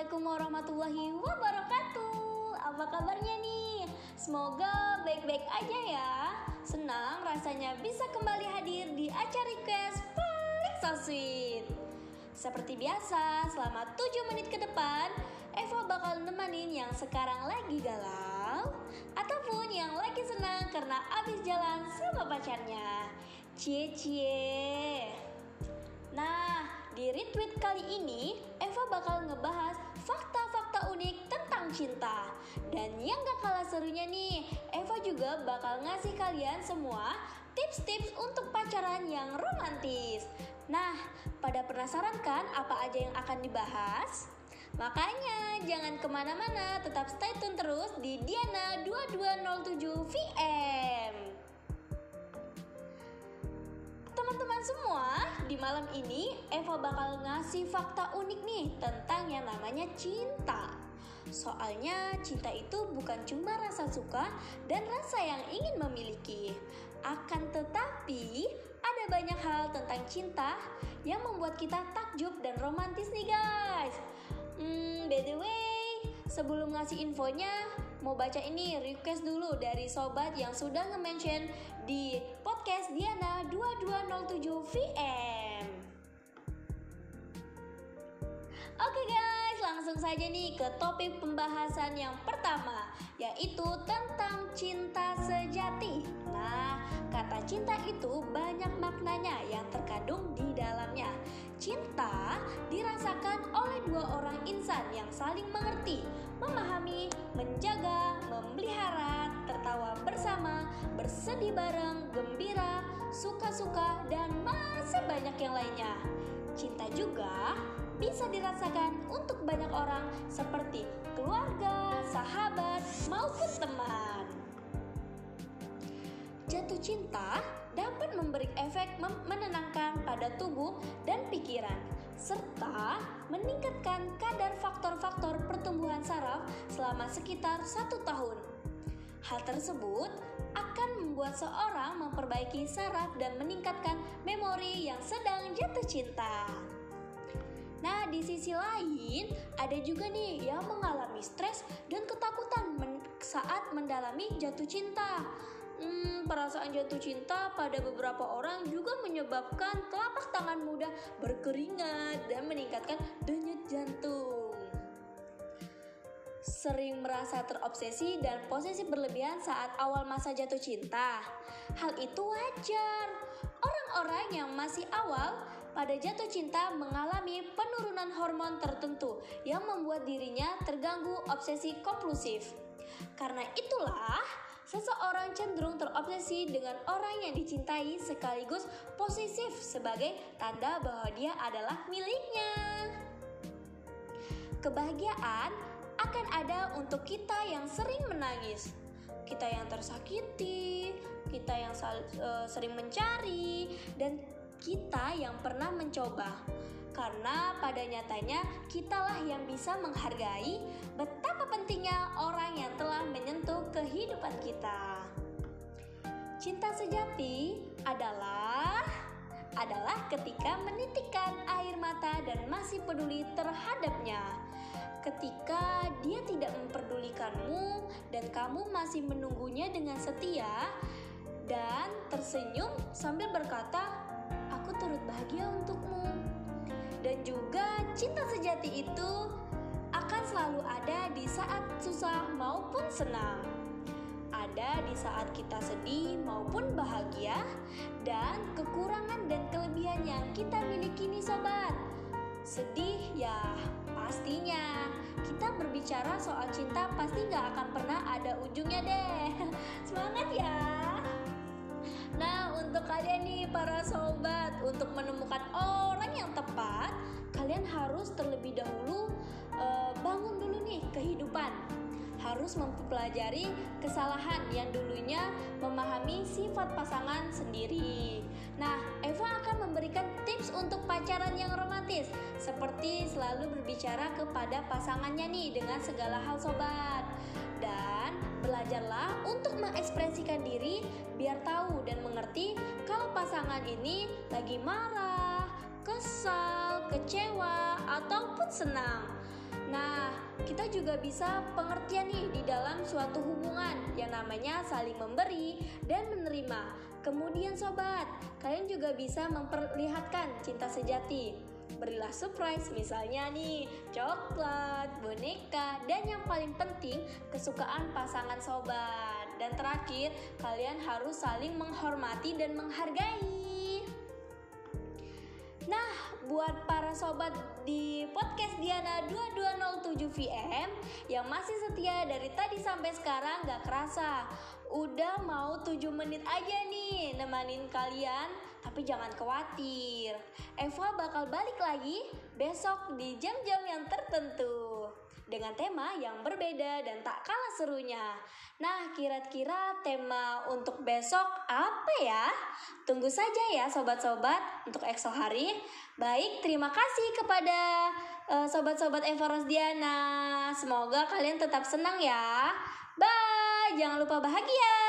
Assalamualaikum warahmatullahi wabarakatuh. Apa kabarnya nih? Semoga baik-baik aja ya. Senang rasanya bisa kembali hadir di acara request paling so sweet. Seperti biasa, selama 7 menit ke depan, Eva bakal nemenin yang sekarang lagi galau ataupun yang lagi senang karena abis jalan sama pacarnya. Cie cie. Nah, di retweet kali ini, Eva bakal ngebahas fakta-fakta unik tentang cinta. Dan yang gak kalah serunya nih, Eva juga bakal ngasih kalian semua tips-tips untuk pacaran yang romantis. Nah, pada penasaran kan apa aja yang akan dibahas? Makanya jangan ke mana-mana, tetap stay tune terus di Diana 2207 VM. Teman-teman semua, di malam ini Eva bakal ngasih fakta unik nih tentang yang namanya cinta. Soalnya cinta itu bukan cuma rasa suka dan rasa yang ingin memiliki. Akan tetapi, ada banyak hal tentang cinta yang membuat kita takjub dan romantis nih guys. Hmm, by the way, sebelum ngasih infonya, mau baca ini request dulu dari sobat yang sudah nge-mention di podcast Diana 2207 VM. Oke guys, langsung saja nih ke topik pembahasan yang pertama, yaitu tentang cinta sejati. Nah, kata cinta itu banyak maknanya yang terkandung di dalamnya. Cinta dirasakan oleh dua orang insan yang saling mengerti, memahami, menjaga, memelihara, tertawa bersama, bersedih bareng, gembira, suka-suka, dan masih banyak yang lainnya. Cinta juga bisa dirasakan untuk banyak orang seperti keluarga, sahabat, maupun teman. Jatuh cinta dapat memberi efek menenangkan pada tubuh dan pikiran, serta meningkatkan kadar faktor-faktor pertumbuhan saraf selama sekitar satu tahun. Hal tersebut akan membuat seorang memperbaiki saraf dan meningkatkan memori yang sedang jatuh cinta. Nah, di sisi lain, ada juga nih yang mengalami stres dan ketakutan men saat mendalami jatuh cinta. Hmm, perasaan jatuh cinta pada beberapa orang juga menyebabkan telapak tangan mudah berkeringat dan meningkatkan denyut jantung. Sering merasa terobsesi dan posesif berlebihan saat awal masa jatuh cinta. Hal itu wajar. Orang-orang yang masih awal pada jatuh cinta mengalami penurunan hormon tertentu yang membuat dirinya terganggu obsesi kompulsif. Karena itulah, seseorang cenderung terobsesi dengan orang yang dicintai sekaligus posesif sebagai tanda bahwa dia adalah miliknya. Kebahagiaan akan ada untuk kita yang sering menangis, kita yang tersakiti, kita yang uh, sering mencari, dan kita yang pernah mencoba. Karena pada nyatanya kitalah yang bisa menghargai betapa pentingnya orang yang telah menyentuh kehidupan kita. Cinta sejati adalah adalah ketika menitikkan air mata dan masih peduli terhadapnya. Ketika dia tidak memperdulikanmu dan kamu masih menunggunya dengan setia dan tersenyum sambil berkata, "Aku turut bahagia untukmu." Dan juga cinta sejati itu selalu ada di saat susah maupun senang. Ada di saat kita sedih maupun bahagia dan kekurangan dan kelebihan yang kita miliki nih sobat. Sedih ya pastinya kita berbicara soal cinta pasti nggak akan pernah ada ujungnya deh. Semangat ya! Nah, untuk kalian nih para sobat, untuk menemukan Harus mempelajari kesalahan yang dulunya memahami sifat pasangan sendiri. Nah, Eva akan memberikan tips untuk pacaran yang romantis, seperti selalu berbicara kepada pasangannya nih dengan segala hal sobat. Dan belajarlah untuk mengekspresikan diri biar tahu dan mengerti kalau pasangan ini lagi marah, kesal, kecewa, ataupun senang. Juga bisa pengertian nih di dalam suatu hubungan yang namanya saling memberi dan menerima. Kemudian sobat, kalian juga bisa memperlihatkan cinta sejati. Berilah surprise misalnya nih, coklat, boneka, dan yang paling penting kesukaan pasangan sobat. Dan terakhir, kalian harus saling menghormati dan menghargai. Nah, buat para sobat di podcast Diana 2207 VM yang masih setia dari tadi sampai sekarang gak kerasa. Udah mau 7 menit aja nih nemanin kalian, tapi jangan khawatir. Eva bakal balik lagi besok di jam-jam yang tertentu dengan tema yang berbeda dan tak kalah serunya. Nah, kira-kira tema untuk besok apa ya? Tunggu saja ya sobat-sobat untuk Excel hari. Baik, terima kasih kepada uh, sobat-sobat Eva Rosdiana. Semoga kalian tetap senang ya. Bye, jangan lupa bahagia.